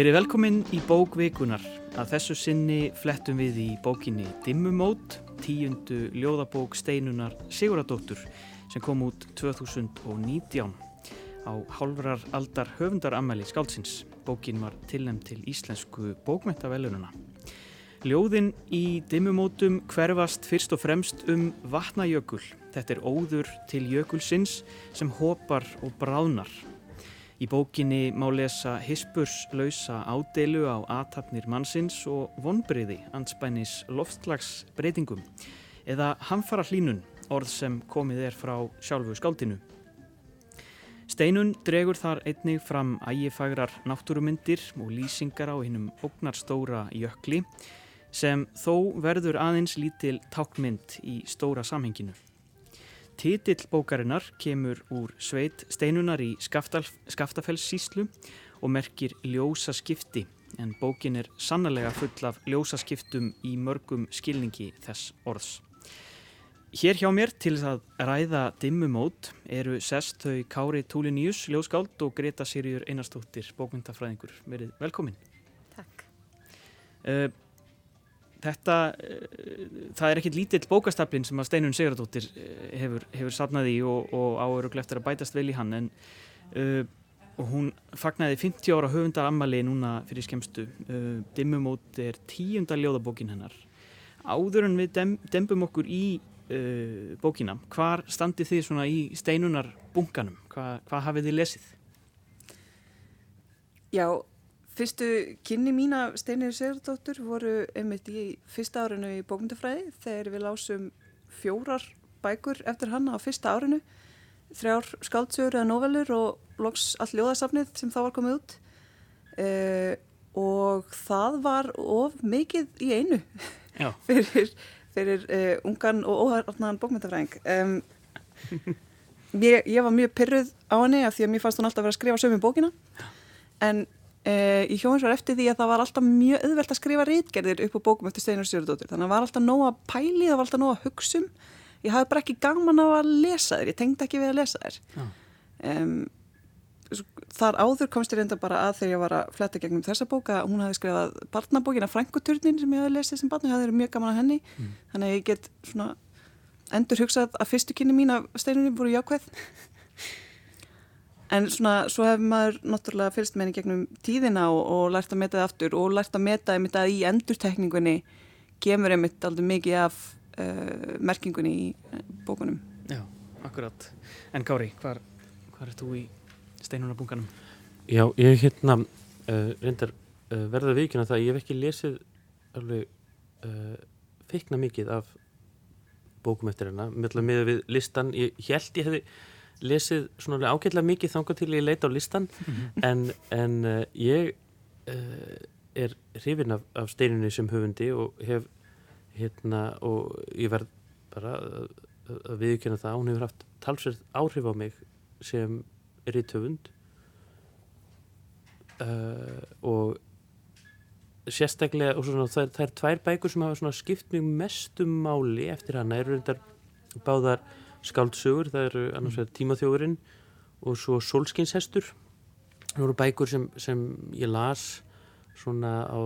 Verið velkomin í bókvikunar. Að þessu sinni flettum við í bókinni Dimmumót, tíundu ljóðabók steinunar Siguradóttur sem kom út 2019 á hálfrar aldar höfundaramæli skáldsins. Bókin var tilnæmt til íslensku bókmentavelununa. Ljóðin í Dimmumótum hverfast fyrst og fremst um vatnajökul. Þetta er óður til jökulsins sem hopar og bráðnar Í bókinni má lesa hispurslausa ádeilu á aðtapnir mannsins og vonbriði anspænis loftslagsbreytingum eða hamfara hlínun, orð sem komið er frá sjálfu skáldinu. Steinun dregur þar einnig fram ægifagrar náttúrumyndir og lýsingar á hinnum ógnarstóra jökli sem þó verður aðeins lítil tákmynd í stóra samhenginu. Titill bókarinnar kemur úr sveit steinunar í Skaftafellssíslu og merkir ljósaskipti en bókin er sannlega full af ljósaskiptum í mörgum skilningi þess orðs. Hér hjá mér til að ræða dimmumót eru sest þau Kári Túliníus, ljóskáld og Greta Sirjur Einarstóttir, bókmyndafræðingur. Verið velkomin. Takk. Uh, þetta, uh, það er ekkit lítill bókastaplinn sem að Steinun Sigurdóttir uh, hefur, hefur sapnað í og, og áöruglega eftir að bætast vel í hann en uh, hún fagnaði 50 ára höfundar ammali núna fyrir skemstu Dimmumót er tíunda ljóðabókin hennar. Áður en við dem, dembum okkur í bókina, hvar standi þið svona í Steinunar bunkanum, Hva, hvað hafið þið lesið? Já Fyrstu kynni mín af Steinir Sigurdóttur voru einmitt í fyrsta árinu í bókmyndafræði þegar við lásum fjórar bækur eftir hann á fyrsta árinu. Þrjár skáldsögur eða novelur og loks all ljóðasafnið sem þá var komið út. Uh, og það var of mikið í einu fyrir, fyrir uh, ungan og óharnan bókmyndafræðing um, ég, ég var mjög pyrruð á henni af því að mér fannst hún alltaf að vera að skrifa sögum í bókina. En Uh, í hjóins var eftir því að það var alltaf mjög auðvelt að skrifa rítgerðir upp á bókum eftir Steinar Stjórnadóttir þannig að það var alltaf nóg að pæli, það var alltaf nóg að hugsa um. Ég hafði bara ekki gaman að lesa þér ég tengdi ekki við að lesa þér um, þar áður komst ég reynda bara að þegar ég var að fletta gegnum þessa bóka, hún hafði skrifað barnabókina Frankuturnin sem ég hafði lesið sem barn ég hafði mjög gaman á henni. Mm. þannig að ég get svona endur hugsað að fyrstu kynni mín af Steinunni voru jákvæð En svona, svo hefur maður náttúrulega fylgst með henni gegnum tíðina og, og lært að meta það aftur og lært að meta einmitt að í endurtekningunni kemur einmitt aldrei mikið af uh, merkingunni í uh, bókunum. Já, akkurat. En Gári, hvar, hvar er þú í steinunabunganum? Já, ég er hérna uh, reyndar uh, verða vikina það að ég hef ekki lesið alveg uh, feikna mikið af bókum eftir hennar, með við listan, ég held ég hefði lesið svona ágætlega mikið þanga til ég leita á listan mm -hmm. en, en uh, ég uh, er hrifin af, af steininni sem höfundi og hef hérna og ég verð bara að, að viðkjöna það hún hefur haft talsverð áhrif á mig sem er í töfund uh, og sérstaklega og svona, það, er, það er tvær bækur sem hafa skipt mjög mestum máli eftir hana eru þetta báðar skáldsögur, það eru annars vegar tímaþjóðurinn og svo Solskinshestur það voru bækur sem, sem ég las svona á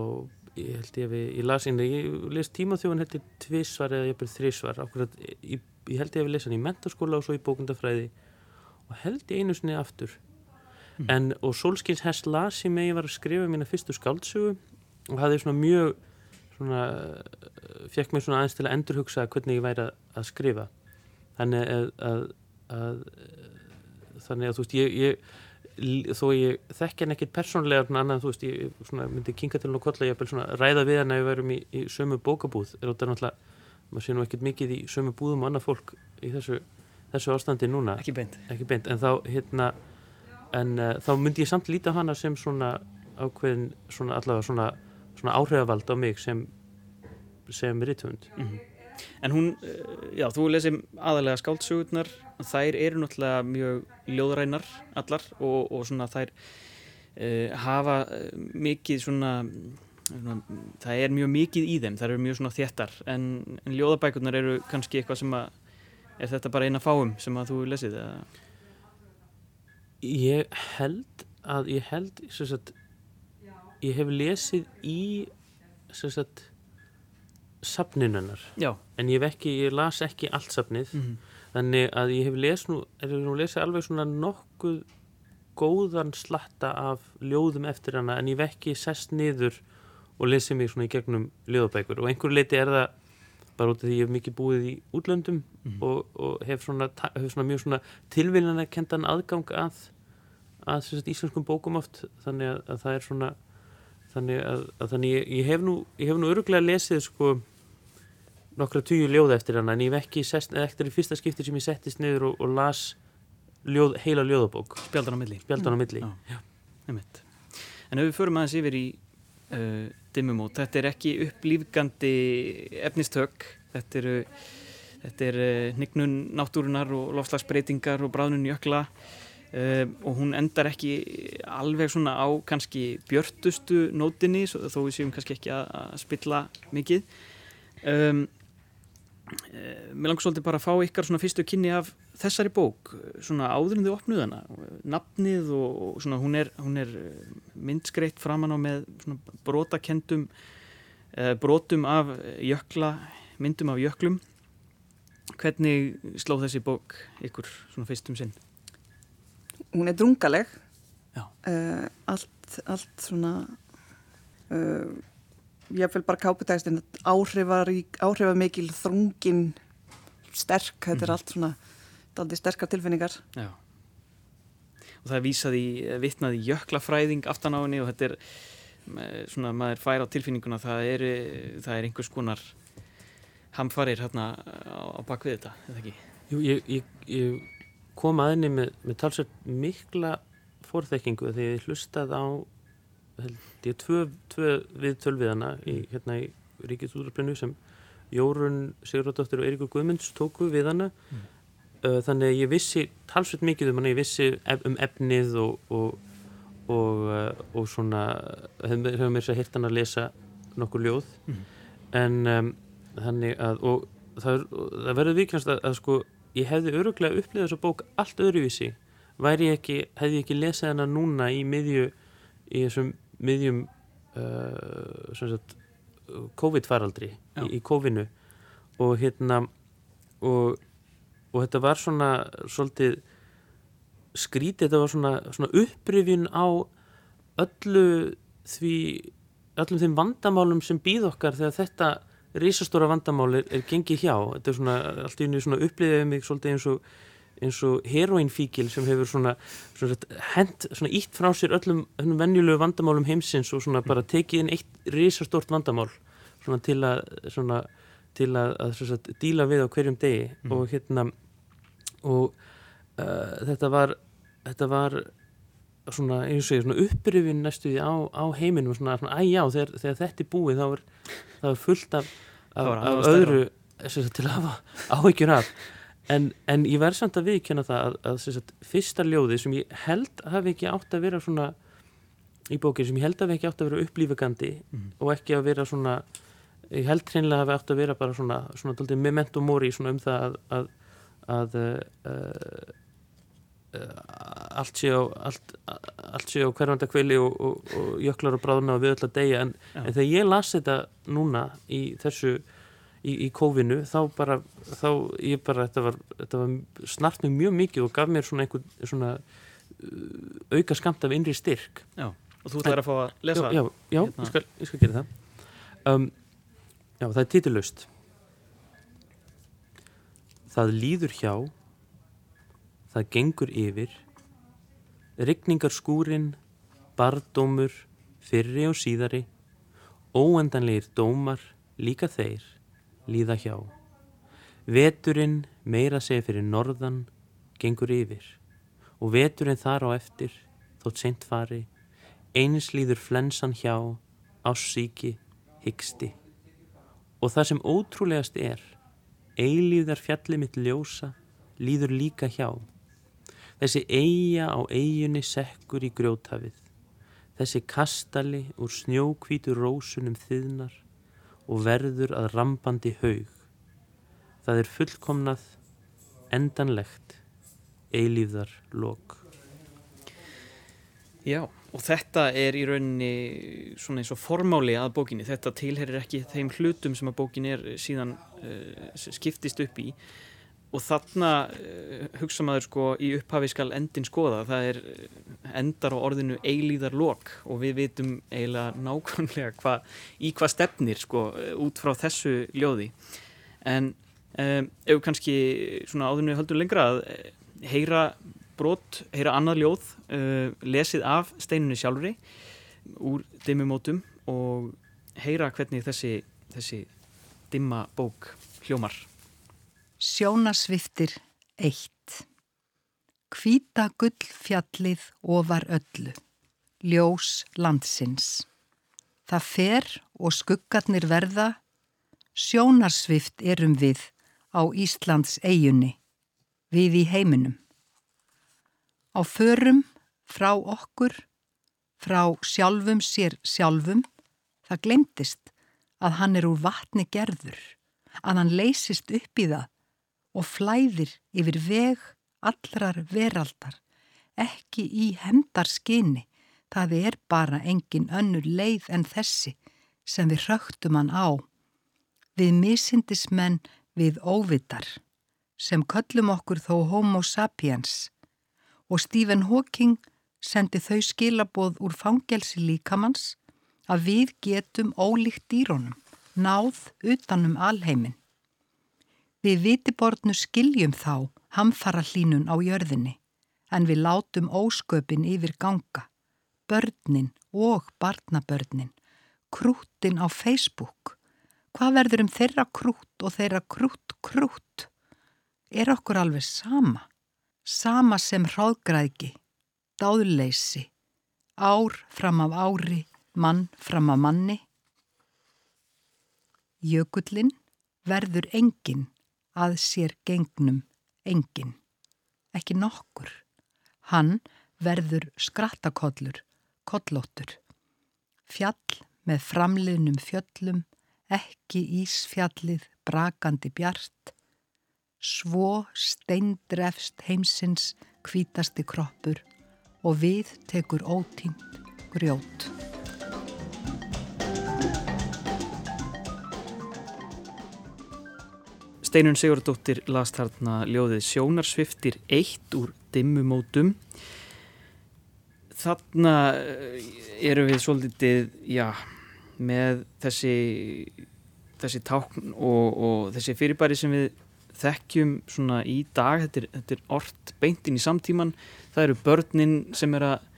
ég held ég að við, ég las einnig ég les tímaþjóðun held ég tvísvar eða ég byrð þrísvar, akkurat, ég, ég held ég að við lesa hann í mentarskóla og svo í bókundafræði og held ég einu sinni aftur. Mm. en og Solskinshest las ég með ég var að skrifa mína fyrstu skáldsögu og hafði svona mjög svona, fekk mér svona aðeins til að endurhugsa hvernig ég væri að skrifa þannig að, að, að þannig að þú veist ég, ég þó ég þekk henn ekkit persónlega annan þú veist ég svona, myndi kinga til hún og kolla ég er svona ræða við hann að við verum í, í sömu bókabúð er þetta náttúrulega maður sé nú ekkit mikið í sömu búðum og annað fólk í þessu, þessu ástandi núna ekki beint, ekki beint. en þá hérna en uh, þá myndi ég samt líta hana sem svona ákveðin svona allavega svona, svona áhrifavald á mig sem sem ritthund mm -hmm. En hún, eh, já, þú lesið aðalega skáldsugurnar, þær eru náttúrulega mjög ljóðrænar allar og, og svona þær uh, hafa eh, mikið svona, svona, það er mjög mikið í þeim, þær eru mjög svona þéttar. En, en ljóðabækurnar eru kannski eitthvað sem að, er þetta bara eina fáum sem að þú lesið eða? Ég held að, ég held, svo að ég hef lesið í sem sagt safninunnar Já. en ég ekki, ég las ekki allt safnið Mm. þannig að ég hef les nú, er nú lesið alveg svona nokkuð góðan slatta af ljóðum eftir hana en ég hef ekki sest niður og lesið mig svona í gegnum ljóðabækur og einhver leiti er það bara út af því ég hef mikið búið í útlöndum Mhm. og, og hef, svona, hef svona mjög svona tilviljana kentan aðgang að, að sagt, íslenskum bókum oft þannig að, að það er svona þannig að, að þannig ég, ég hef nú nú öruglega lesið sko nokkra tugi ljóða eftir hana en ég hef ekki sest, eða eftir í fyrsta skipti sem ég settist niður og, og las ljóð, heila ljóðabók Spjaldan á milli. spjaldan á milli Já. Einmitt. En ef við förum aðeins yfir í uh, dimmumót, þetta er ekki upplýfgandi efnistök, þetta eru þetta er uh, hnignun náttúrunar og lofslagsbreytingar og bráðnun jökla uh, og hún endar ekki alveg svona á kannski björtustu nótinni, þó við séum kannski ekki að, að spilla mikið. Um, mér langar svolítið bara að fá ykkar svona fyrstu kynni af þessari bók, svona áður en þið opnuð hana, nafnið og, og svona hún er, hún er eh, myndskreitt framan á með svona brotakendum brotum af jökla, myndum af jöklum hvernig sló þessi bók ykkur svona fyrstum sinn? Hún er drungaleg. Uh, allt, allt svona, uh, ég vil bara káputægstinn, áhrifarík, áhrifamikil, þrungin, sterk, þetta er Mhm. allt svona, daldi sterkar tilfinningar. Já. Og það er vísað í, vitnað í jöklafræðing aftan á henni og þetta er eh, svona, maður fær á tilfinninguna það er, eh, það er einhvers konar hamfarir hérna á, á bakvið þetta, eða ekki? Jú, ég, ég, ég kom að henni með, með talsveit mikla fórþekkingu þegar ég hlustað á held ég tvö, tvö við tölviðana í, hérna í Ríkisúðarbrinu sem Jórun Sigurðardóttir og Eiríkur Guðmunds tóku við hana Mm. uh, þannig að ég vissi talsveit mikið um hana, ég vissi um efnið og og, og, uh, og svona hefur hef mér sér hirt hann að lesa nokkur ljóð Mhm. en um, þannig að og það, það verður viknast að, að sko ég hefði öruglega upplifað þessa bók allt öðruvísi væri ég ekki, hefði ég ekki lesað hana núna í miðju í þessum miðjum uh, COVID-faraldri í, í COVID-nu og hérna og, og þetta var svona svolítið skrítið, þetta var svona, svona upprifjun á öllu því öllum þeim vandamálum sem býð okkar þegar þetta risastóra vandamál er, er gengið hjá. Þetta er svona, allt í unni svona upplifið mig svolítið eins og eins og heroinfíkil sem hefur svona, svona hent, svona ítt frá sér öllum venjulegu vandamálum heimsins og svona bara tekið inn eitt risastórt vandamál svona til að svona, til að, að svona, díla við á hverjum degi. Mm. og hérna og uh, þetta var þetta var svona, og segja, svona upprifin næstu á, á heiminum svona, svona æjá, þegar, þegar þetta er búið þá er, þá er fullt af, af, af öðru til að hafa áhyggjur af en, en ég verð samt að viðkjöna það að, að sagt, fyrsta ljóði sem ég held hafi ekki átt að vera svona í bókinu sem ég held hafi ekki átt að vera upplífugandi Mhm. og ekki að vera svona ég held hreinlega hafi átt að vera bara svona, svona dálítið memento mori svona um það að, að, að uh, uh, allt sé á allt, allt sé á hverjanda kvili og, og, og jöklar og bráðna og við öll að deyja en, en þegar ég las þetta núna í þessu í, í kófinu þá bara þá ég bara, þetta var, þetta var snart mig mjög mikið og gaf mér svona einhver svona uh, auka skamt af innri styrk. Og þú ætlar að fá að lesa já, já, já Hérna. ég, skal, ég skal gera það. Um, já, það er titillust. Það líður hjá það gengur yfir rigningar skúrin bardómur fyrri og síðari óendanlegir dómar líka þeir líða hjá. Veturinn meira segja fyrir norðan gengur yfir. Og veturinn þar á eftir þótt seint fari eins líður flensan hjá ássíki, hyggsti og það sem ótrúlegast er eilíðar fjalli mitt ljósa líður líka hjá. Þessi eiga á eigunni sekkur í grjóthafið. Þessi kastali úr snjókvítu rósunum þiðnar og verður að rambandi haug. Það er fullkomnað endanlegt eilíðar lok. Já, og þetta er í rauninni svona eins og formáli að bókinni. Þetta tilherir ekki þeim hlutum sem að bókin er síðan uh, skiptist upp í og þarna uh, hugsa maður sko í upphafi skal endin skoða. Það er endar á orðinu eilíðar lok og við vitum eiginlega nákvæmlega hva, í hvað stefnir sko út frá þessu ljóði. En um, ef kannski svona áðurnu höldur lengra að heyra brot, heyra annað ljóð uh, lesið af steinunni sjálfri úr dimmumótum og heyra hvernig þessi, þessi dimma bók hljómar. Sjónasviftir eitt Kvíta gull fjallið ofar öllu, ljós landsins. Það fer og skuggarnir verða, sjónarsvift erum við á Íslands eigunni, við í heiminum. Á förum frá okkur, frá sjálfum sér sjálfum, það glemtist að hann er úr vatni gerður, að hann leysist upp í það og flæðir yfir veg allrar veraldar, ekki í hemdarskinni, það er bara engin önnur leið en þessi sem við rögtum hann á. Við misindismenn við óvitar, sem köllum okkur þó homo sapiens og Stephen Hawking sendi þau skilaboð úr fangelsi líkamanns að við getum ólíkt dýrónum, náð utanum alheimin. Við vitiborðnu skiljum þá hamfara hlínun á jörðinni en við látum ósköpin yfir ganga, börnin og barnabörnin, krútin á Facebook. Hvað verður um þeirra krút og þeirra krút krút? Er okkur alveg sama? Sama sem hráðgræðki, dáðleysi, ár fram af ári, mann fram af manni? Jökullin verður engin að sér gengnum engin, ekki nokkur. Hann verður skrattakollur, kollóttur. Fjall með framliðnum fjöllum, ekki ísfjallið, brakandi bjart. Svo steindrefst heimsins kvítasti kroppur og við tekur ótínt grjót. Steinun Sigurdóttir las þarna ljóðið Sjónarsviftir 1 úr dimmumótum. Þarna eh, eru við svolítið, já, með þessi, þessi tákn og, og þessi fyrirbæri sem við þekkjum svona í dag, þetta er, þetta er orrt beintinn í samtíman. Það eru börnin sem er að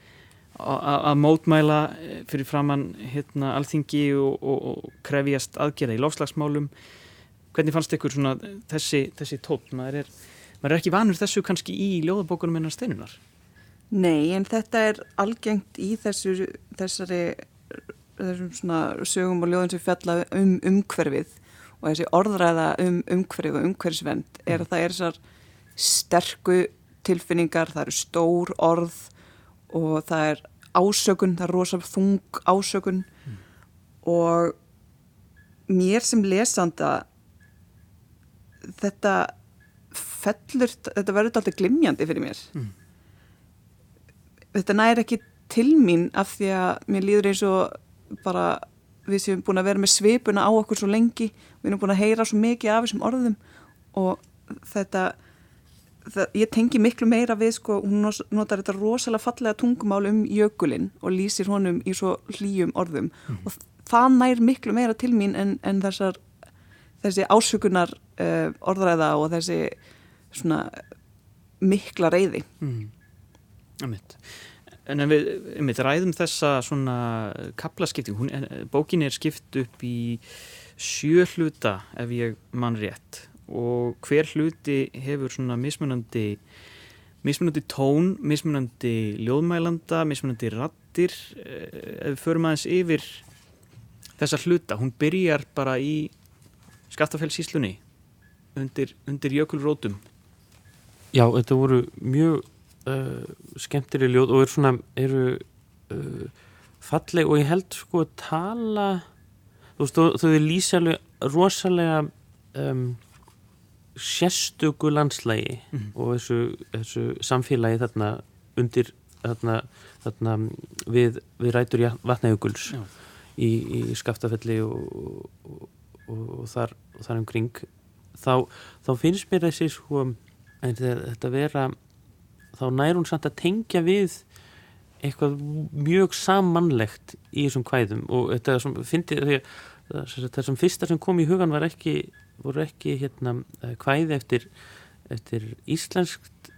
að mótmæla eh, fyrir framann hérna alþingi og, og, og krefjast aðgerða í lofslagsmálum Hvernig fannst ykkur svona þessi, þessi tótt? Maður er, maður er ekki vanur þessu kannski í ljóðabókunum innan steinunar? Nei, en þetta er algengt í þessu, þessari þessum svona sögum og ljóðum sem fjalla um umhverfið og þessi orðræða um umhverfið og umhverfisvend er að það er þessar sterku tilfinningar, það eru stór orð og það er ásökun, það er rosalega þung ásökun mm. og mér sem lesanda þetta fellur, þetta verður alltaf glimjandi fyrir mér mm. þetta næri ekki til mín af því að mér líður eins og bara við séum búin að vera með svipuna á okkur svo lengi við erum búin að heyra svo mikið af þessum orðum og þetta það, ég tengi miklu meira við sko, hún notar þetta rosalega fallega tungumál um jökulinn og lýsir honum í svo hlýjum orðum mm. og það nær miklu meira til mín en, en þessar þessi ásökunar uh, orðræða og þessi svona mikla reyði mm. En við, við ræðum þessa svona kaplaskipting, bókin er skipt upp í sjö hluta ef ég mann rétt. Og hver hluti hefur svona mismunandi mismunandi tón, mismunandi ljóðmælanda, mismunandi rattir eh, ef við förum aðeins yfir þessa hluta, hún byrjar bara í skattafellsíslunni undir, undir jökulrótum. Já, þetta voru mjög uh, skemmtileg ljóð og eru svona eru uh, falleg og ég held sko að tala þú veist, þau er lýsalega rosalega um, sérstöku landslægi mm -hmm. og þessu, þessu samfélagi þarna undir þarna, þarna við, við rætur vatnajökuls í, í skaftafelli og, og, og, og þar, þar umkring þá, þá finnst mér þessi sko, þetta vera þá nær hún samt að tengja við eitthvað mjög sammannlegt í þessum kvæðum og þetta sem fyndi þessum fyrsta sem kom í hugan var ekki voru ekki hérna kvæði eftir, eftir íslenskt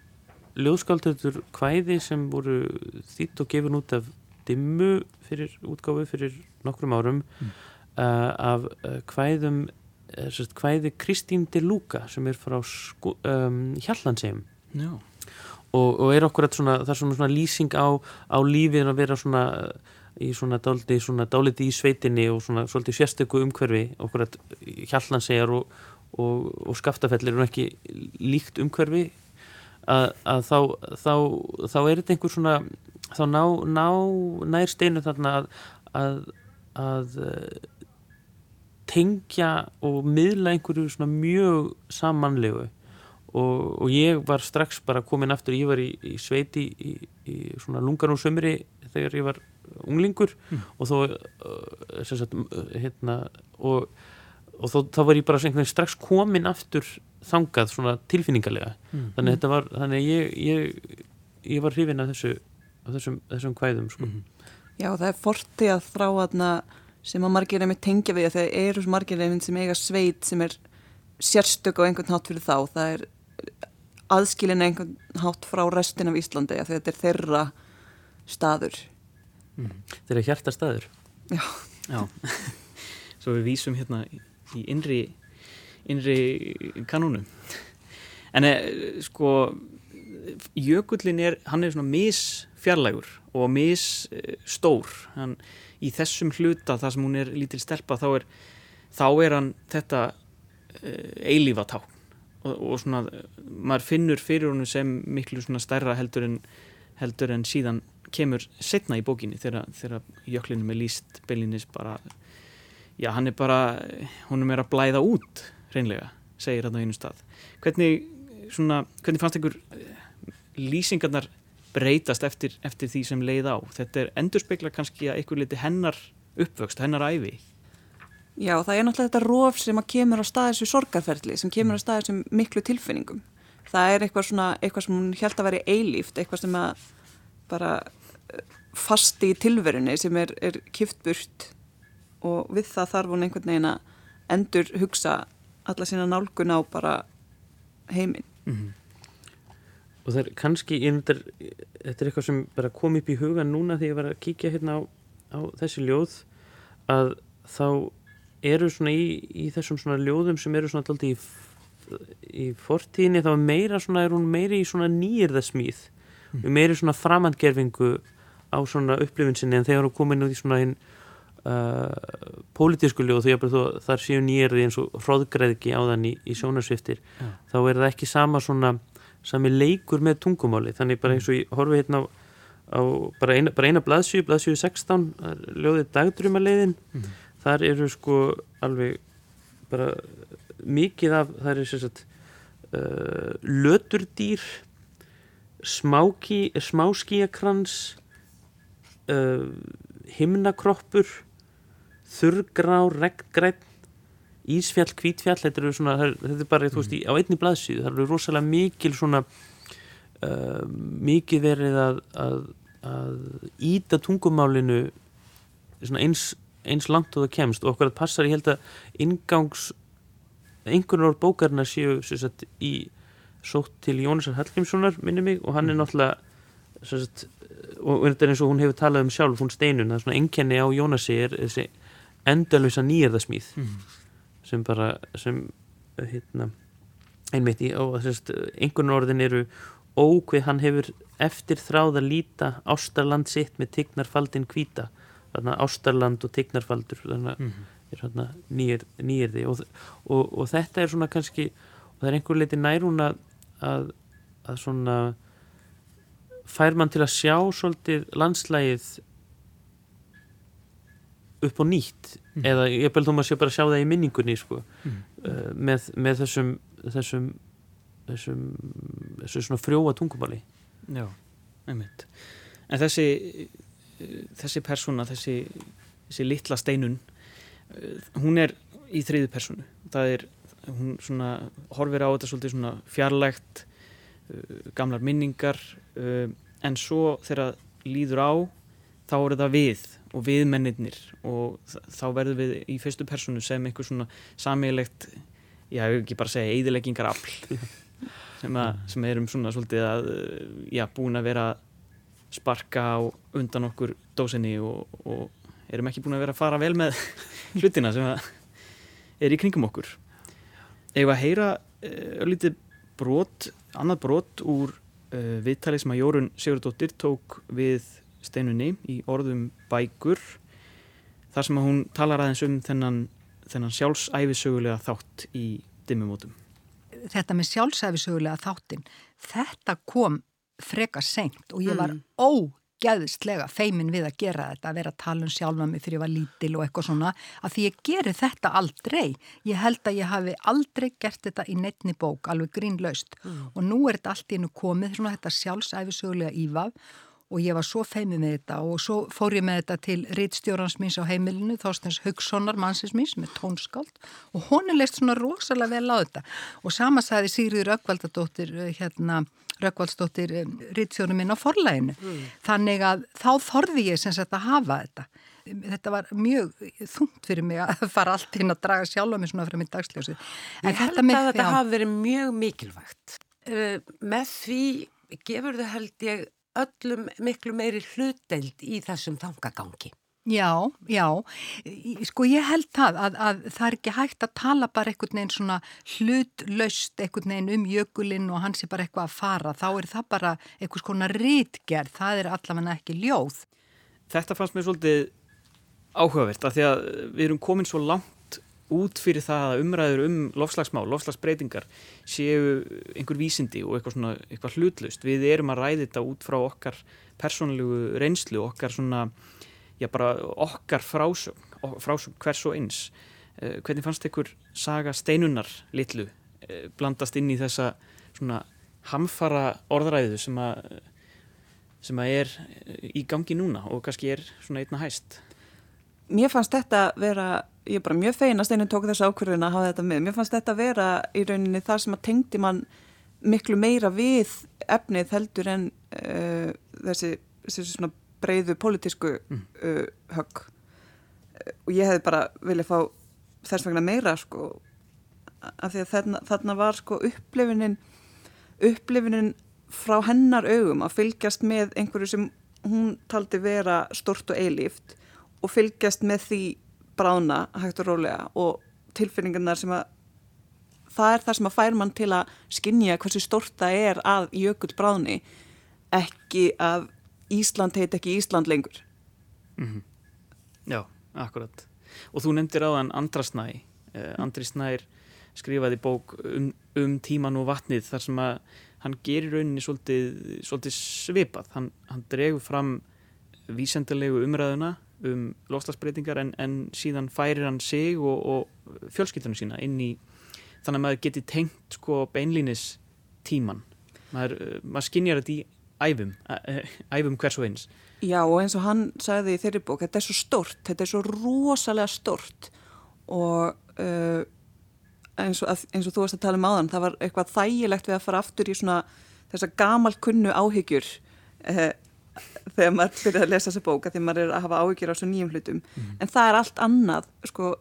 ljóðskáldur kvæði sem voru þýtt og gefin út af dimmu fyrir útgáfi fyrir nokkrum árum mm. uh, af uh, kvæðum uh, kvæði Kristín de Luca sem er frá sko, um, Hjallandsheim Já. Og, og er okkur að svona, það er svona, svona lýsing á, á lífið að vera svona í svona dáliti, svona dáliti í sveitinni og svona svolítið sérstöku umhverfi. Okkur að hjallansegar og, og, og skaftafellir er ekki líkt umhverfi. Að, að þá, þá, þá er þetta einhver svona þá ná, ná nær steinu þarna að, að, að tengja og miðla einhverju svona mjög samanlegu og, og ég var strax bara komin aftur, ég var í, í sveiti í, í svona lungan og sömri þegar ég var unglingur mm. og þó uh, sagt, hérna, og, og þó, þá var ég bara strax komin aftur þangað svona tilfinningarlega mm. þannig þetta var þannig ég, ég, ég var hrifin af þessu af þessum, þessum kvæðum sko. mm. Já það er fortið að þrá aðna sem að margir er með tengja við þegar eru margir er sem eiga sveit sem er sérstök á einhvern hátt fyrir þá. Það er aðskilin einhvern hátt frá restin af Íslandi að þetta er þeirra staður. Mm. Þeirra hjarta staður. Já, Já. Svo við vísum hérna í innri innri kanónu en e, sko jökullin er, hann er svona misfjarlægur og misstór hann, í þessum hluta þar sem hún er lítil stelpa þá er, þá er hann þetta e, eilífatákn. Og, og svona maður finnur fyrir honum sem miklu svona stærra heldur en, heldur en síðan kemur setna í bókinni þegar jöklinum er líst beilinis bara já hann er bara honum er að blæða út reynlega segir hann á einu stað. Hvernig, svona, hvernig fannst ykkur eh, lýsingarnar breytast eftir, eftir því sem leið á þetta er endurspegla kannski að ykkur liti hennar uppvöxt, hennar æfi Já, það er náttúrulega þetta róf sem að kemur á staðis við sorgarferðli, sem kemur á staðis við miklu tilfinningum. Það er eitthvað svona, eitthvað sem hún held að veri eilíft, eitthvað sem að bara eh, fasti í tilverunni sem er, er kift burt og við það þarf hún einhvern veginn að endur hugsa alla sína nálgun á bara heiminn. Mm -hmm. Og það er kannski, þetta er eitthvað sem bara kom upp í hugan núna þegar ég var að kíkja hérna á, á þessi ljóð að þá eru svona í, í þessum svona ljóðum sem eru svona alltaf í, í fortíðinni þá meira svona er hún meiri í svona nýjirðasmíð mm. meiri svona framhandgerfingu á svona upplifin sinni en þegar hún komin út í svona hinn uh, pólitísku ljóð þar séu nýjirði eins og hróðgreðki á þann í, í sjónarsviftir ja. þá er það ekki sama svona sami leikur með tungumáli. Þannig bara eins og ég horfi hérna á, á bara eina, eina blaðsjú, blaðsjú 16 ljóðið dagdrumaleiðin mm þar eru sko alveg bara mikið af það eru sérstaklega uh, löturdýr smáki, smáskíakrans uh, himnakroppur þurrgrá, reggrætt Ísfjall, Kvítfjall þetta, svona, þetta er bara, þú veist, mm. á einni blaðsíðu það eru rosalega mikil svona uh, mikið verið að, að, að íta tungumálinu eins eins langt og það kemst og okkur að passar ég held að ingangs einhvern orð bókarna séu sagt, í sótt til Jónasar Hallgrímssonar minni mig og hann er mm. náttúrulega sagt, og þetta er eins og hún hefur talað um sjálf hún steinun, það er svona enkenni á Jónasi er þessi endalvisa nýjörðasmíð mm. Sem bara sem hérna einmitt í einhvern orðin eru ókvið hann hefur eftir þráð að líta ástarland sitt með tignarfaldin kvíta Ástarland og Tignarfaldur þannig að mm -hmm. er nýjir, nýjirði og, og, og þetta er svona kannski og það er einhver leiti nærún að, að, að svona fær mann til að sjá svolítið landslægið upp og nýtt. Mm. eða ég bel þú maður sé bara að sjá það í minningunni sko, mm. uh, með, með þessum þessum þessum, þessum svona frjóa tungumáli. Já, einmitt. En þessi þessi persóna, þessi, þessi litla steinun hún er í þriðu persónu. Það er, hún svona horfir á þetta svolítið svona fjarlægt gamlar minningar en svo þegar líður á þá eru það við og viðmennir og þá verður við í fyrstu personu sem einhver svona samílegt ég hef ekki bara segja eðileggingar afl sem, að, sem erum svona svolítið að já, búin að vera sparka á undan okkur dósinni og, og erum ekki búin að vera að fara vel með hlutina sem er í kringum okkur. Eða að heyra eh, örlítið brot, annað brot úr uh, viðtali sem að Jórun Sigurdóttir tók við steinunni í orðum bækur þar sem að hún talar aðeins um þennan, þennan sjálfsæfisögulega þátt í dimmumótum. Þetta með sjálfsæfisögulega þáttin, þetta kom freka senkt og ég var mm. ógæðislega feimin við að gera þetta, að vera að tala um sjálfa mig fyrir að ég var lítil og eitthvað svona, að því ég geri þetta aldrei. Ég held að ég hafi aldrei gert þetta í neittni bók, alveg grínlaust mm. og nú er þetta allt í hennu komið, svona þetta sjálfsæfisögulega ívaf og ég var svo feimið með þetta og svo fór ég með þetta til rittstjórans míns á heimilinu, Þorstens Haugssonar mannsins míns með tónskáld. Og hún er leist svona rosalega vel á þetta. Og sama sagði Sigriður Rökkvaldadóttir eh, hérna, Rökkvaldsdóttir eh, rittstjórnum minn á forlæginu mm. þannig að þá þorði ég sem sagt að hafa þetta. Þetta var mjög þungt fyrir mig að fara allt inn að draga sjálf á mig svona fyrir minn dagsljósi Ég held að með, þetta hafi verið mjög mikilvægt. Uh, með því gefur þau held ég öllum miklu meiri hluteld í þessum tangagangi. Já, já, sko ég held það að, að það er ekki hægt að tala bara einhvern veginn svona hlutlaust einhvern veginn um jökulinn og hans er bara eitthvað að fara, þá er það bara einhvers konar rítgerð, það er allavega ekki ljóð. Þetta fannst mér svolítið áhugavert að því að við erum komin svo langt út fyrir það að umræður um lofslagsmál, lofslagsbreytingar séu einhver vísindi og eitthvað, svona, eitthvað hlutlaust. Við erum að ræði þetta út frá okkar persónlegu reynslu, okkar svona, já okkar frásögn, frásögn hvers og eins. Eh, hvernig fannst ykkur saga steinunar litlu eh, blandast inn í þessa hamfara orðræðu sem að, sem að er í gangi núna og kannski er svona einna hæst? Mér fannst þetta vera ég er bara mjög fein að Steinin tók þessu ákvörðun að hafa þetta með. Mér fannst þetta vera í rauninni þar sem að tengdi mann miklu meira við efnið heldur en uh, þessi, þessi svona breyðu politísku mm. uh, högg. Og ég hefði bara viljað fá þess vegna meira sko af því að þarna, þarna var sko upplifunin upplifunin frá hennar augum að fylgjast með einhverju sem hún taldi vera stort og eilíft og fylgjast með því brána hægt og rólega og tilfinningarnar sem að það er það sem að fær mann til að skinja hversu stort það er að jökull bráni ekki að Ísland heit ekki Ísland lengur. Mm -hmm. Já, akkurat. Og þú nefndir á þann Andra Snæ. Eh, Andri Snær skrifaði bók um, um tíman og vatnið þar sem að hann gerir rauninni svolítið, svolítið svipað. Hann, hann dregur fram vísendilegu umræðuna um lofslagsbreytingar en, en síðan færir hann sig og, og fjölskyldunum sína inn í þannig að maður geti tengt sko beinlínis tíman maður, maður skinnjar þetta í æfum æfum hvers og eins. Já og eins og hann sagði í þeirri bók þetta er svo stort, þetta er svo rosalega stort og uh, eins, og, eins og þú varst að tala um áðan það var eitthvað þægilegt við að fara aftur í svona þessa gamal kunnu áhyggjur uh, þegar maður byrjar að lesa þessa bóka því maður er að hafa áhyggjur á svo nýjum hlutum. Mm. en það er allt annað sko,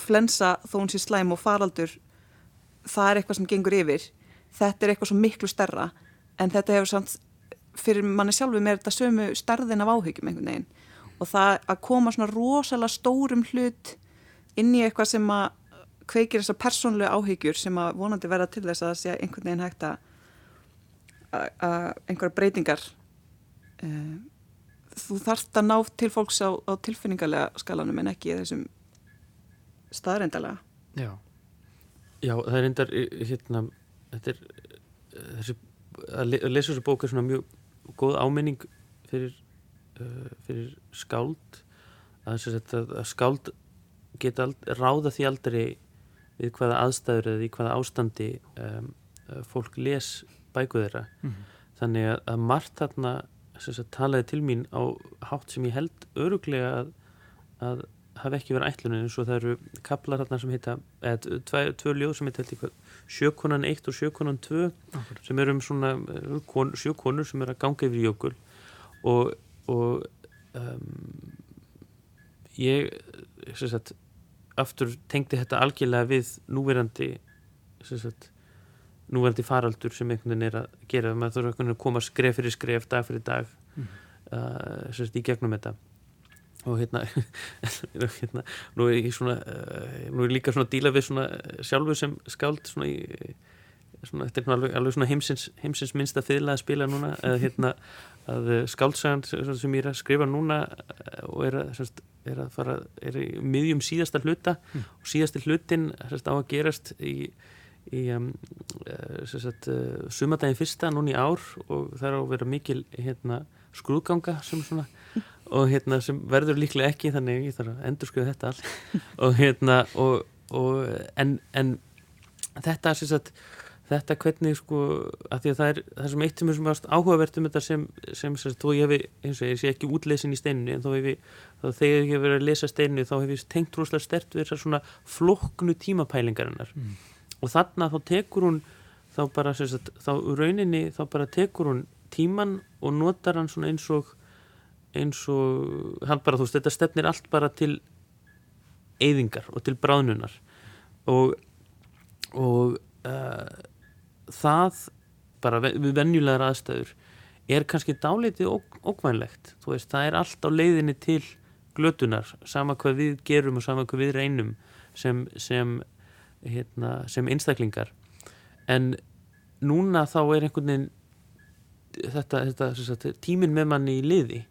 flensa þó hún sé slæm og faraldur það er eitthvað sem gengur yfir. Þetta er eitthvað svo miklu stærra en þetta hefur samt fyrir manni sjálfu með þetta sömu stærðin af áhyggjum einhvern veginn. Og það að koma svona rosalega stórum hlut inn í eitthvað sem að kveikir þessar persónlega áhyggjur sem að vonandi verða til þess að það sé einhvern veginn hægt að einhverja breytingar uh, þú þarfst að ná til fólks á, á tilfinningarlega skalanum en ekki þessum staðreindalega Já, Já það er endar hérna, þetta er þessi, að lesa þessu bók er svona mjög góð áminning fyrir, uh, fyrir skáld. Að, að, að skáld geta ald, ráða því aldrei við hvaða aðstæður eða í hvaða ástandi um, fólk les bækuð þeirra. Mm -hmm. þannig að, að margt þarna sagt, talaði til mín á hátt sem ég held öruglega að, að hafi ekki verið ætlunin eins og það eru kaplar þarna sem heita, eða tvö, ljóð sem heita sjökonan 1 og sjökonan 2 Akkurat. sem eru um svona kon, sjökonur sem eru að ganga yfir jökul og, og um, ég sagt, aftur tengdi þetta algjörlega við núverandi sagt, núverandi faraldur sem einhvern veginn er að gera maður þarf að koma skref fyrir skref dag fyrir dag mm. uh, sagt, í gegnum þetta og hérna, hérna nú er ég svona uh, nú er líka svona að díla við svona sjálfu sem skáld svona í svona, þetta er alveg, alveg svona heimsins, heimsins minnsta fyrirlega að spila núna að, hérna, að skáldsagan sem ég er að skrifa núna eh, og er að, er að fara er í miðjum síðasta hluta mm. og síðasti hlutin á að gerast í í um, sagt, uh, sumadagin fyrsta núni í ár og það er á að vera mikil hérna, skrúðganga sem svona og hérna sem verður líklega ekki þannig ég þarf að endur skuða þetta allt og hérna og, og en, en þetta sagt, þetta hvernig sko að því að það er það sem eitt sem er svona áhugavert um þetta sem, sem sagt, þó ég hefi eins og ég sé ekki útlesin í steininu en þó hef ég þá þegar ég hef verið að lesa steininu þá hef ég tengt rúslega stert við þessar svona flokknu tímapælingarinnar mm. Og þarna þá tekur hún þá bara sagt, þá rauninni þá bara tekur hún tíman og notar hann svona eins og eins og hann bara þú veist þetta stefnir allt bara til eyðingar og til bráðnunar. Og og uh, það bara við venjulegar aðstæður er kannski dálítið ókvænlegt þú veist það er allt á leiðinni til glötunar sama hvað við gerum og sama hvað við reynum sem sem, hérna, sem einstaklingar. En núna þá er einhvern veginn þetta, þetta, þetta tímin með manni í liði.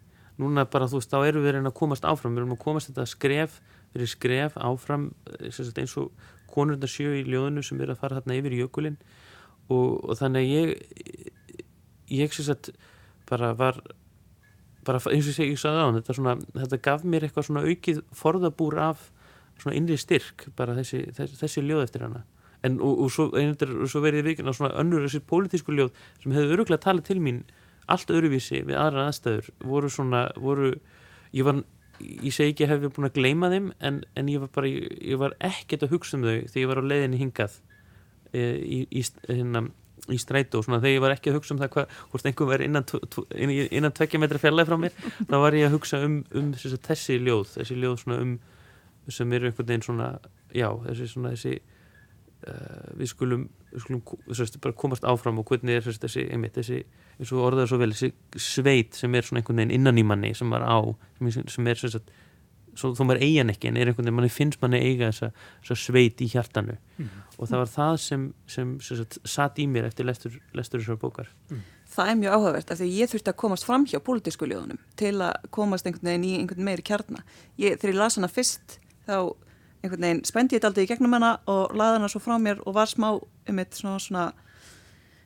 Núna bara þú veist, þá erum við reyna að komast áfram. Við erum að komast þetta skref erum skref áfram sagt, eins og konurna sjö í ljóðinu sem er að fara þarna yfir jökulinn. Og, og þannig að ég ég syns að bara var bara eins og ég sagði á hann þetta, þetta gaf mér eitthvað svona aukið forðabúr af svona innri styrk bara þessi, þessi, þessi ljóð eftir hana. En og, og svo, svo verið vikina svona önnur þessi pólitísku ljóð sem hefur öruglega talið til mín allt öruvísi við aðra aðstæður voru svona, voru ég var, ég segi ekki að hef búin að gleyma þeim en, en ég var bara, ég, ég var ekkert að hugsa um þau þegar ég var á leiðinni hingað e, í, í, hérna, í strætu og svona þegar ég var ekki að hugsa um það hvað, hvort einhver verið innan, innan, innan tvekkja metra fjarlæg frá mér þá var ég að hugsa um, um þessi ljóð þessi ljóð svona um sem eru einhvern veginn svona, já, þessi svona þessi uh, við skulum, við skulum bara komast áfram og hvernig er þessi, einmitt, þessi eins og orðaður svo vel, þessi sveit sem er svona einhvern veginn innan í manni sem var á, sem er svona svo þó maður eigan ekki en er einhvern veginn, manni finnst manni eiga þessa, þessa sveit í hjartanu mm. og það var það sem, sem, sem sagt, satt í mér eftir lestur, lestur þessar bókar mm. Það er mjög áhugavert af því að ég þurfti að komast fram hjá pólitísku ljóðunum til að komast einhvern veginn í einhvern meiri kjarna ég, þegar ég las hana fyrst þá einhvern veginn spendi ég þetta aldrei í gegnum hana og laði hana svo frá mér og var smá um eitt svona, svona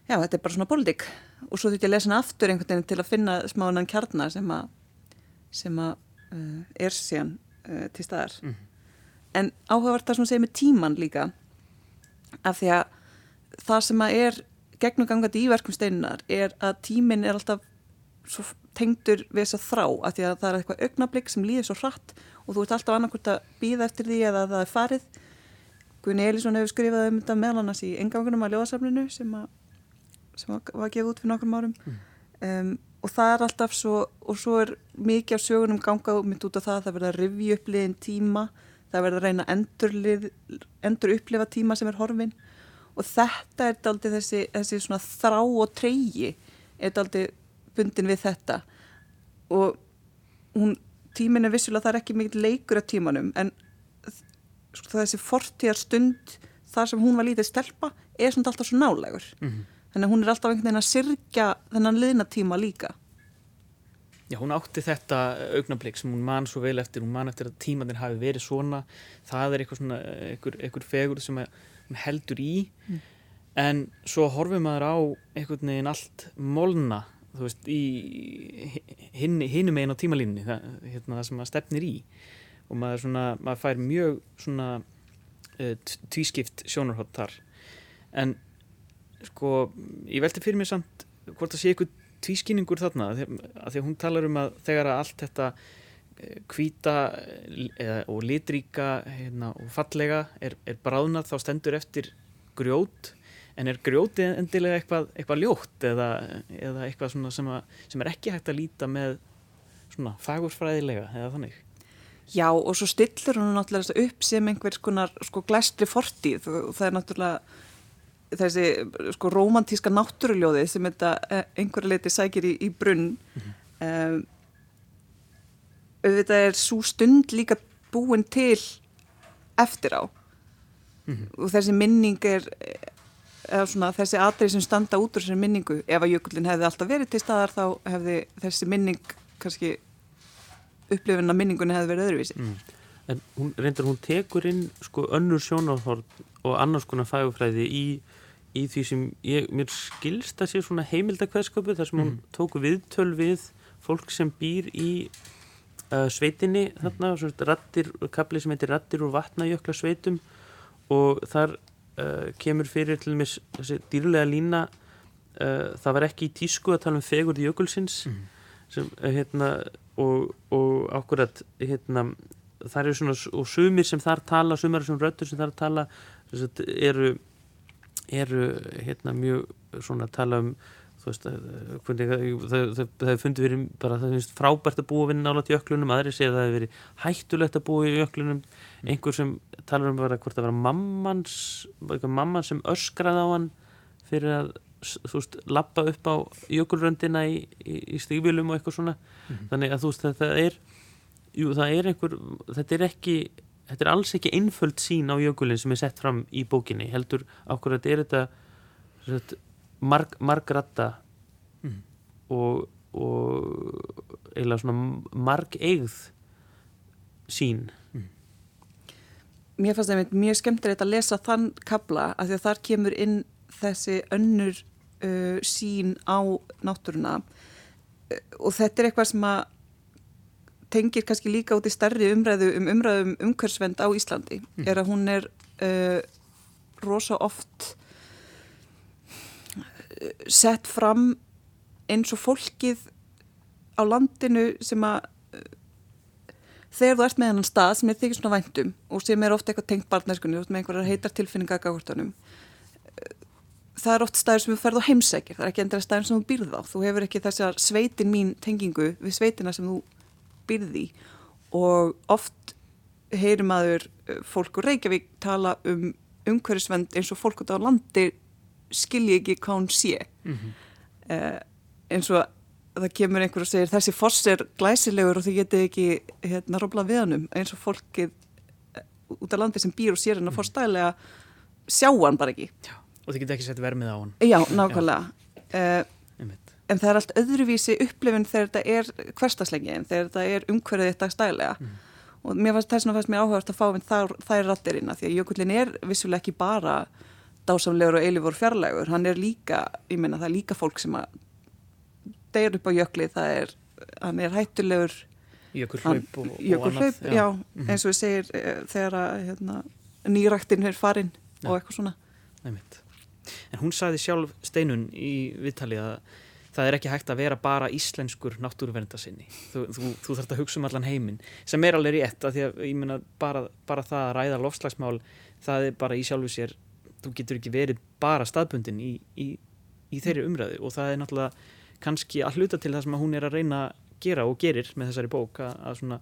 já þetta er bara svona pólitík og svo þurfti ég að lesa hana aftur einhvern veginn til að finna smáðan kjarnar sem að sem að uh, er síðan uh, til staðar mm. en áhugavert það sem segir með tíman líka af því að það sem að er gegnugangandi í verkum steinunar er að tímin er alltaf tengdur við þess að þrá af því að það er eitthvað augnablík sem líður svo hratt og þú ert alltaf annarkvæmt að býða eftir því eða það er farið. Gunni Elísson hefur skrifað um þetta meðal annars í engangunum að ljóðasaflinu sem sem var gefið út fyrir nokkrum árum. Mm. um, og það er alltaf svo og svo er mikið af sögunum gangað mitt út af það að það verða að rivja uppliðin tíma það verða að reyna endur, endur upplifa tíma sem er horfin. Og þetta er aldrei þessi, þessi svona þrá og treyji er aldrei bundin við þetta. Og hún, tímin er vissulega það er ekki mikið leikur af tímanum en sko, þessi fortíðar stund þar sem hún var lítið stelpa er svona alltaf svo nálegur mm -hmm þannig að hún er alltaf einhvern veginn að sirkja þennan liðnatíma líka. Já, hún átti þetta augnablík sem hún man svo vel eftir, hún man eftir að tímanir hafi verið svona, það er eitthvað svona eitthvað, eitthvað fegur sem hún heldur í. Mm. en svo horfum maður á einhvern veginn allt molna, þú veist í hinnum einn á tímalínni það, hérna, það sem maður stefnir í. Og maður svona, maður fær mjög svona uh, tvískipt sjónarhótt þar. En sko, ég velti fyrir mig samt hvort það sé eitthvað tvískinningur þarna að því að hún talar um að þegar að allt þetta kvíta og litríka hérna, og fallega er, er bráðnað þá stendur eftir grjót en er grjóti endilega eitthvað, eitthvað ljótt eða, eða eitthvað sem, að, sem er ekki hægt að líta með svona fagurfræðilega eða þannig Já og svo stillur hún náttúrulega upp sem einhvers konar sko glæstri fortíð og það er náttúrulega þessi sko romantíska náttúruljóði sem þetta eh, einhverju leiti sækir í, í brunn mm -hmm. um, auðvitað er svo stund líka búin til eftir á mm -hmm. og þessi minning er svona þessi atrið sem standa út úr þessari minningu ef að jökullin hefði alltaf verið til staðar þá hefði þessi minning kannski upplifin að minningunni hefði verið öðruvísi mm. En hún, reyndar hún tekur inn sko önnur sjónáhort og annars konar fægufræði í, í því sem ég, mér skilst að sé svona heimildakveðsköpu þar sem mm. hún tóku viðtöl við fólk sem býr í uh, sveitinni þarna, svona rattir, kapli sem heitir Rattir úr vatnajökla sveitum og þar uh, kemur fyrir til dæmis þessi dýrulega lína uh, það var ekki í tísku að tala um fegurð jökulsins mm. sem, hérna, og, og ákveðat hérna, það eru svona og sumir sem þar tala, sumar sem röttur sem þar tala eru eru hérna mjög svona að tala um Veist, það hefur fundið verið bara það finnst frábært að búa vinna álat í öklunum aðri segja að það hefur verið hættulegt að búa í öklunum mm. einhver sem talar um að hvort það var mammans mamman sem öskraði á hann fyrir að þú veist, lappa upp á jökulröndina í, í, í stígvílum og eitthvað svona mm. þannig að þú veist, þetta er jú, það er einhver, þetta er ekki þetta er alls ekki einföld sín á jökulin sem er sett fram í bókinni heldur ákveður að þetta er þetta marg, margratta mm. og, og eiginlega svona marg eigð sín mm. Mér fannst það mjög skemmtilegt að lesa þann kabla að því að þar kemur inn þessi önnur uh, sín á náttúruna og þetta er eitthvað sem að tengir kannski líka út í starri umræðu um umræðum um umhversvend á Íslandi mm. er að hún er uh, rosa oft sett fram eins og fólkið á landinu sem að þegar þú ert með hennan stað sem er þykir svona væntum og sem er ofta eitthvað tengt barneskunni með einhverjar heitar tilfinninga gagurtunum það er oft staður sem þú ferð á heimsækir það er ekki endur staður sem þú býrð á. Þú hefur ekki þessar sveitin mín tengingu við sveitina sem þú býrði og oft heyrum aður fólk úr Reykjavík tala um umhverjusvend eins og fólk út á landi skilji ekki hvað hún sé mm -hmm. uh, eins og það kemur einhver og segir þessi foss er glæsilegur og þið getið ekki hérna róblað við hannum eins og fólkið uh, út af landi sem býr og sér hann að mhm. fórstæðilega sjá hann bara ekki Já, og þið getið ekki sett vermið á hann Já, nákvæmlega Já. Uh, en það er allt öðruvísi upplifin þegar þetta er hverstaslegin þegar þetta er umhverfið þetta stælega mm. og mér fannst þess að mér áhugast að fá þær, þær rattirinn að því að jökullin er vissulega ekki bara dásamlegur og eilifur fjarlægur, hann er líka ég meina það er líka fólk sem að deyr upp á jökli, það er hann er hættulegur jökulhlaup og, og annað já, já mm -hmm. eins og við segir e, þegar að hérna, nýræktin er farin ja. og eitthvað svona Æmitt. En hún sagði sjálf steinun í viðtali að það er ekki hægt að vera bara íslenskur náttúruverndasinni þú, þú, þú þarfst að hugsa um allan heiminn sem er alveg rétt að því að ég menna bara, bara það að ræða lofslagsmál það er bara í sjálfu sér þú getur ekki verið bara staðbundin í, í, í þeirri umræðu og það er náttúrulega kannski að hluta til það sem hún er að reyna að gera og gerir með þessari bók að, að, svona,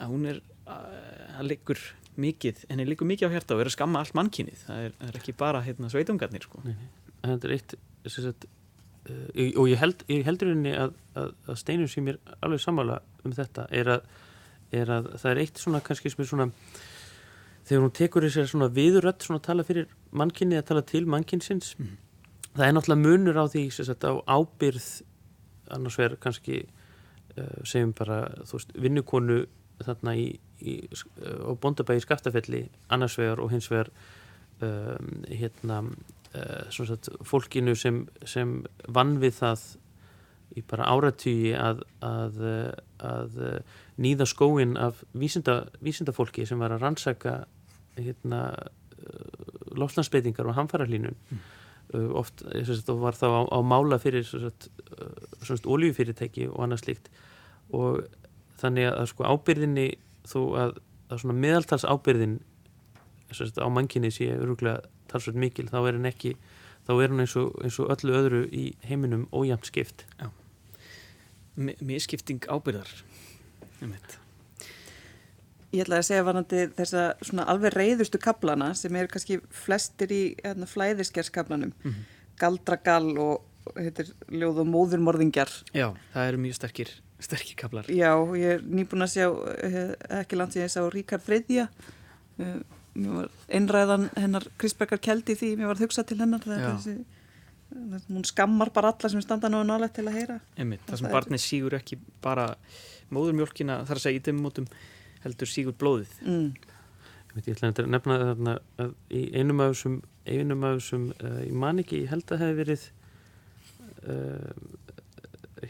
að hún er að liggur mikið, henni liggur mikið á hérta og er að skamma allt mannkynið, það er, er ekki bara hérna, sveitungarnir sko. Það er eitt sagt, uh, og ég, held, ég heldur henni að, að steinur sem er alveg sammála um þetta er að, er að það er eitt svona kannski sem er svona þegar hún tekur þessar svona viðrött svona tala fyrir mannkynni að tala til mannkynsins mm. það er náttúrulega munur á því sagt, á ábyrð annars verður kannski uh, segjum bara veist vinnukonu þarna í, í á bondabægi skaftafelli annars vegar og hins vegar um, hérna uh, sagt, fólkinu sem, sem vann við það í bara áratýji að, að, að nýða skóin af vísinda, vísindafólki sem var að rannsaka hérna, og hamfærarlínun mm. uh, oft sagt, var þá á, á mála fyrir oljufyrirtæki og annað slíkt. Og þannig að sko ábyrðinni þó að, að meðaltals ábyrðin sagt, á mankinni sé öruglega talsveit mikil þá er hann ekki þá er hann eins og, eins og öllu öðru í heiminum ójæmt skipt. Mér skipting ábyrðar um þetta Ég ætlaði að segja varandi þessa svona alveg reyðustu kaplana sem eru kannski flestir í hérna, flæðiskerskaplanum mm -hmm. Galdragal og heitir ljóð og móðurmorðingjar. Já, það eru mjög sterkir, sterkir kaplar Já, ég er nýbúin að sjá eh, ekki langt sem ég sá Ríkard Freyðja eh, einræðan hennar Krisbergar Keldi því mér var að hugsa til hennar þessi, hún skammar bara alla sem standa náðu nálega til að heyra. Einmitt, Það sem barnið sígur ekki bara móðurmjölkina þar að segja í þeim mótum heldur sígur blóðið. Mm. Ég ætla að nefna þarna að í einum af þessum einum af þessum, uh, ég man ekki ég held að það hefði verið uh,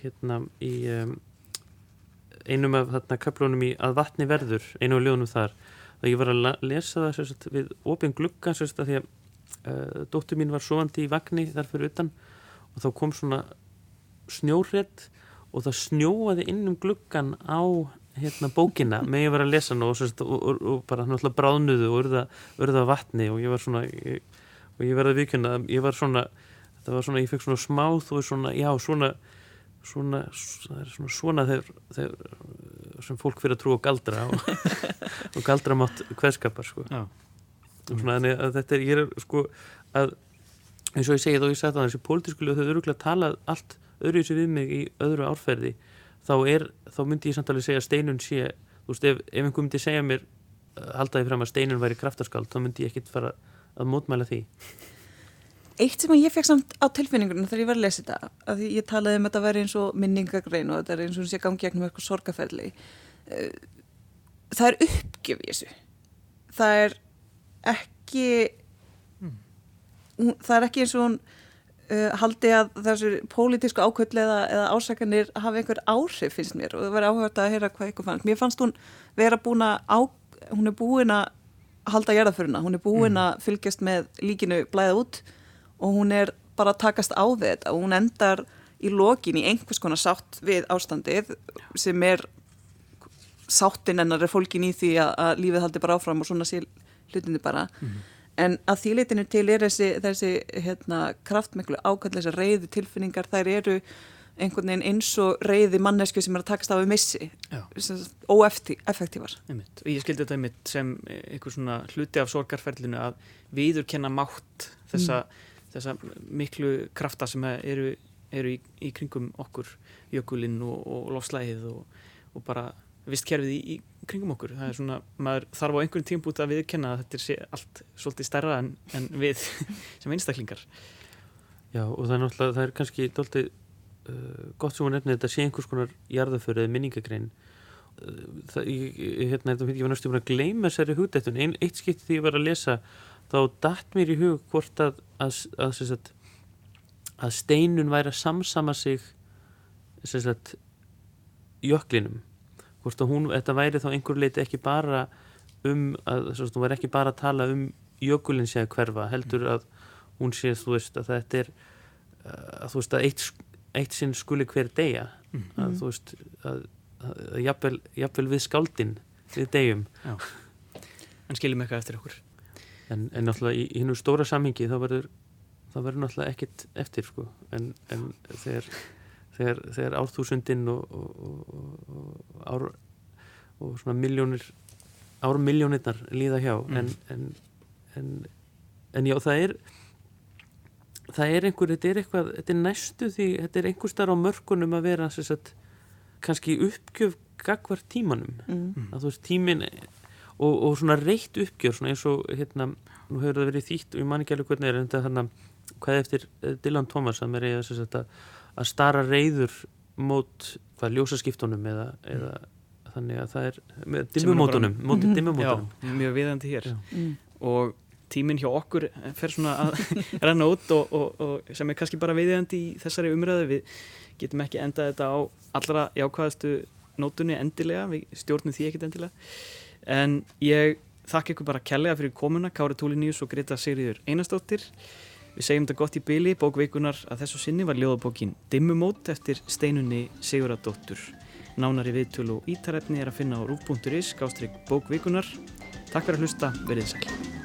hérna í um, einum af þarna kaplónum í að vatni verður einu af ljónum þar. Og ég var að lesa það sérst, við opin glugga sérst, að því að dóttur mín var sovandi í vagni þar fyrir utan og þá kom svona snjórredd og það snjóaði inn um gluggan á hérna bókina með ég var að lesa og, og, og, og bara náttúrulega bráðnuðu og urða, urða vatni og ég var svona ég, og ég verði að vikuna ég var svona, það var svona, ég fekk svona smáð og svona, já svona svona, það er svona svona þegar, þegar sem fólk fyrir að trú á galdra og galdra mátt hverskapar sko já. Svona þannig að þetta er, ég er sko að eins og ég segi þá ég sagði það þessi pólitískulega þau eru að tala allt öðru í sig við mig í öðru árferði þá, er, þá myndi ég samt alveg segja steinun sé, þú veist, ef, ef einhver myndi segja mér, uh, haldaði fram að steinun væri kraftaskald, þá myndi ég ekkit fara að mótmæla því. Eitt sem ég fekk samt á tilfinningunum þegar ég var að lesa þetta, að ég talaði um að þetta væri eins og minningagrein og þetta er eins og sé gangi gegnum eitthvað sorgaferli uh, það er uppgjöf í þessu það er ekki mm. það er ekki eins og hún uh, haldi að þessu pólitísku ákvöldlega eða, eða ásakanir hafi einhver áhrif finnst mér og það verði áhört að heyra hvað ykkur fannst. Mér fannst hún vera búin að á, hún er búin að halda gerðaföruna, hún er búin mm. að fylgjast með líkinu blæða út og hún er bara að takast á þetta og hún endar í lokin í einhvers konar sátt við ástandið sem er sáttin ennar er fólkin í því að, að lífið haldi bara áfram og svona sé hlutinni bara. Mm en að þýleitinu til er þessi, þessi hérna, kraftmiklu ákvæmlega þessar reyðu tilfinningar, þær eru einhvern veginn eins og reyði mannesku sem er að takast á við missi óeffektívar og ég skildi þetta einmitt sem einhver svona hluti af sorgarferlinu að viður kenna mátt þessa, mm. þessa miklu krafta sem eru, eru í, í kringum okkur jökulinn og, og lofslæðið og, og bara vistkerfið í, í kringum okkur. Það er svona, maður þarf á einhverjum tímbúti að viðkenna að þetta er allt svolítið stærra en, en við sem einstaklingar. Já og það er náttúrulega, það er kannski doldið uh, gott sem að nefna þetta sé einhvers konar jarðaföru eða minningagrein. Uh, það, ég, hérna, þetta finnst ég var náttúrulega að gleyma þessari hugdættun. Ein, eitt skipt því ég var að lesa þá dætt mér í hug hvort að að, að, að, að steinun væri að samsama sig jöklinum hvort að hún, þetta væri þá einhver leiti ekki bara um að þú verð ekki bara að tala um jökulinn sé að hverfa, heldur að hún sé þú veist að þetta er að þú veist að eitt, eitt sinn skuli hver degja mm. að þú veist að, að, að jafnvel, jafnvel við skáldin við degjum en skiljum eitthvað eftir okkur. En, en náttúrulega í, í hennum stóra samhengi þá verður náttúrulega ekkit eftir sko. En, en þegar þegar, þegar árþúsundin og, og, og, ár, og svona miljónir ármiljónirnar líða hjá mm. en, en, en, en já það er það er einhver, þetta er eitthvað þetta er næstu því, þetta er einhver starf á mörkunum að vera sagt, kannski uppgjöf gagvar tímanum mm. að þú veist tímin og, og svona reitt uppgjör svona eins og hérna, nú hefur það verið þýtt og ég man ekki alveg hvernig er þetta hérna hvað eftir Dylan Thomas að mér er að að stara reyður mót hvað ljósaskiptunum eða, eða þannig að það er dimmumótunum mótið dimmumótunum. Já, mjög viðandi hér. Mm. og tíminn hjá okkur fer svona að ranna út og, og, og sem er kannski bara viðjandi í þessari umræðu. Við getum ekki endað þetta á allra jákvæðastu nótunni endilega, við stjórnum því ekkit endilega. En ég þakka ykkur bara kellega fyrir komuna. Kári Túliníus og Greta Sigriður Einarstóttir Við segjum þetta gott í byli, bókveikunar að þessu sinni var ljóðabókin Dimmumót eftir steinunni Siguradóttur. Nánari viðtölu og ítarefni er að finna á rúf.is, gástrygg bókveikunar. Takk fyrir að hlusta, verið sæl.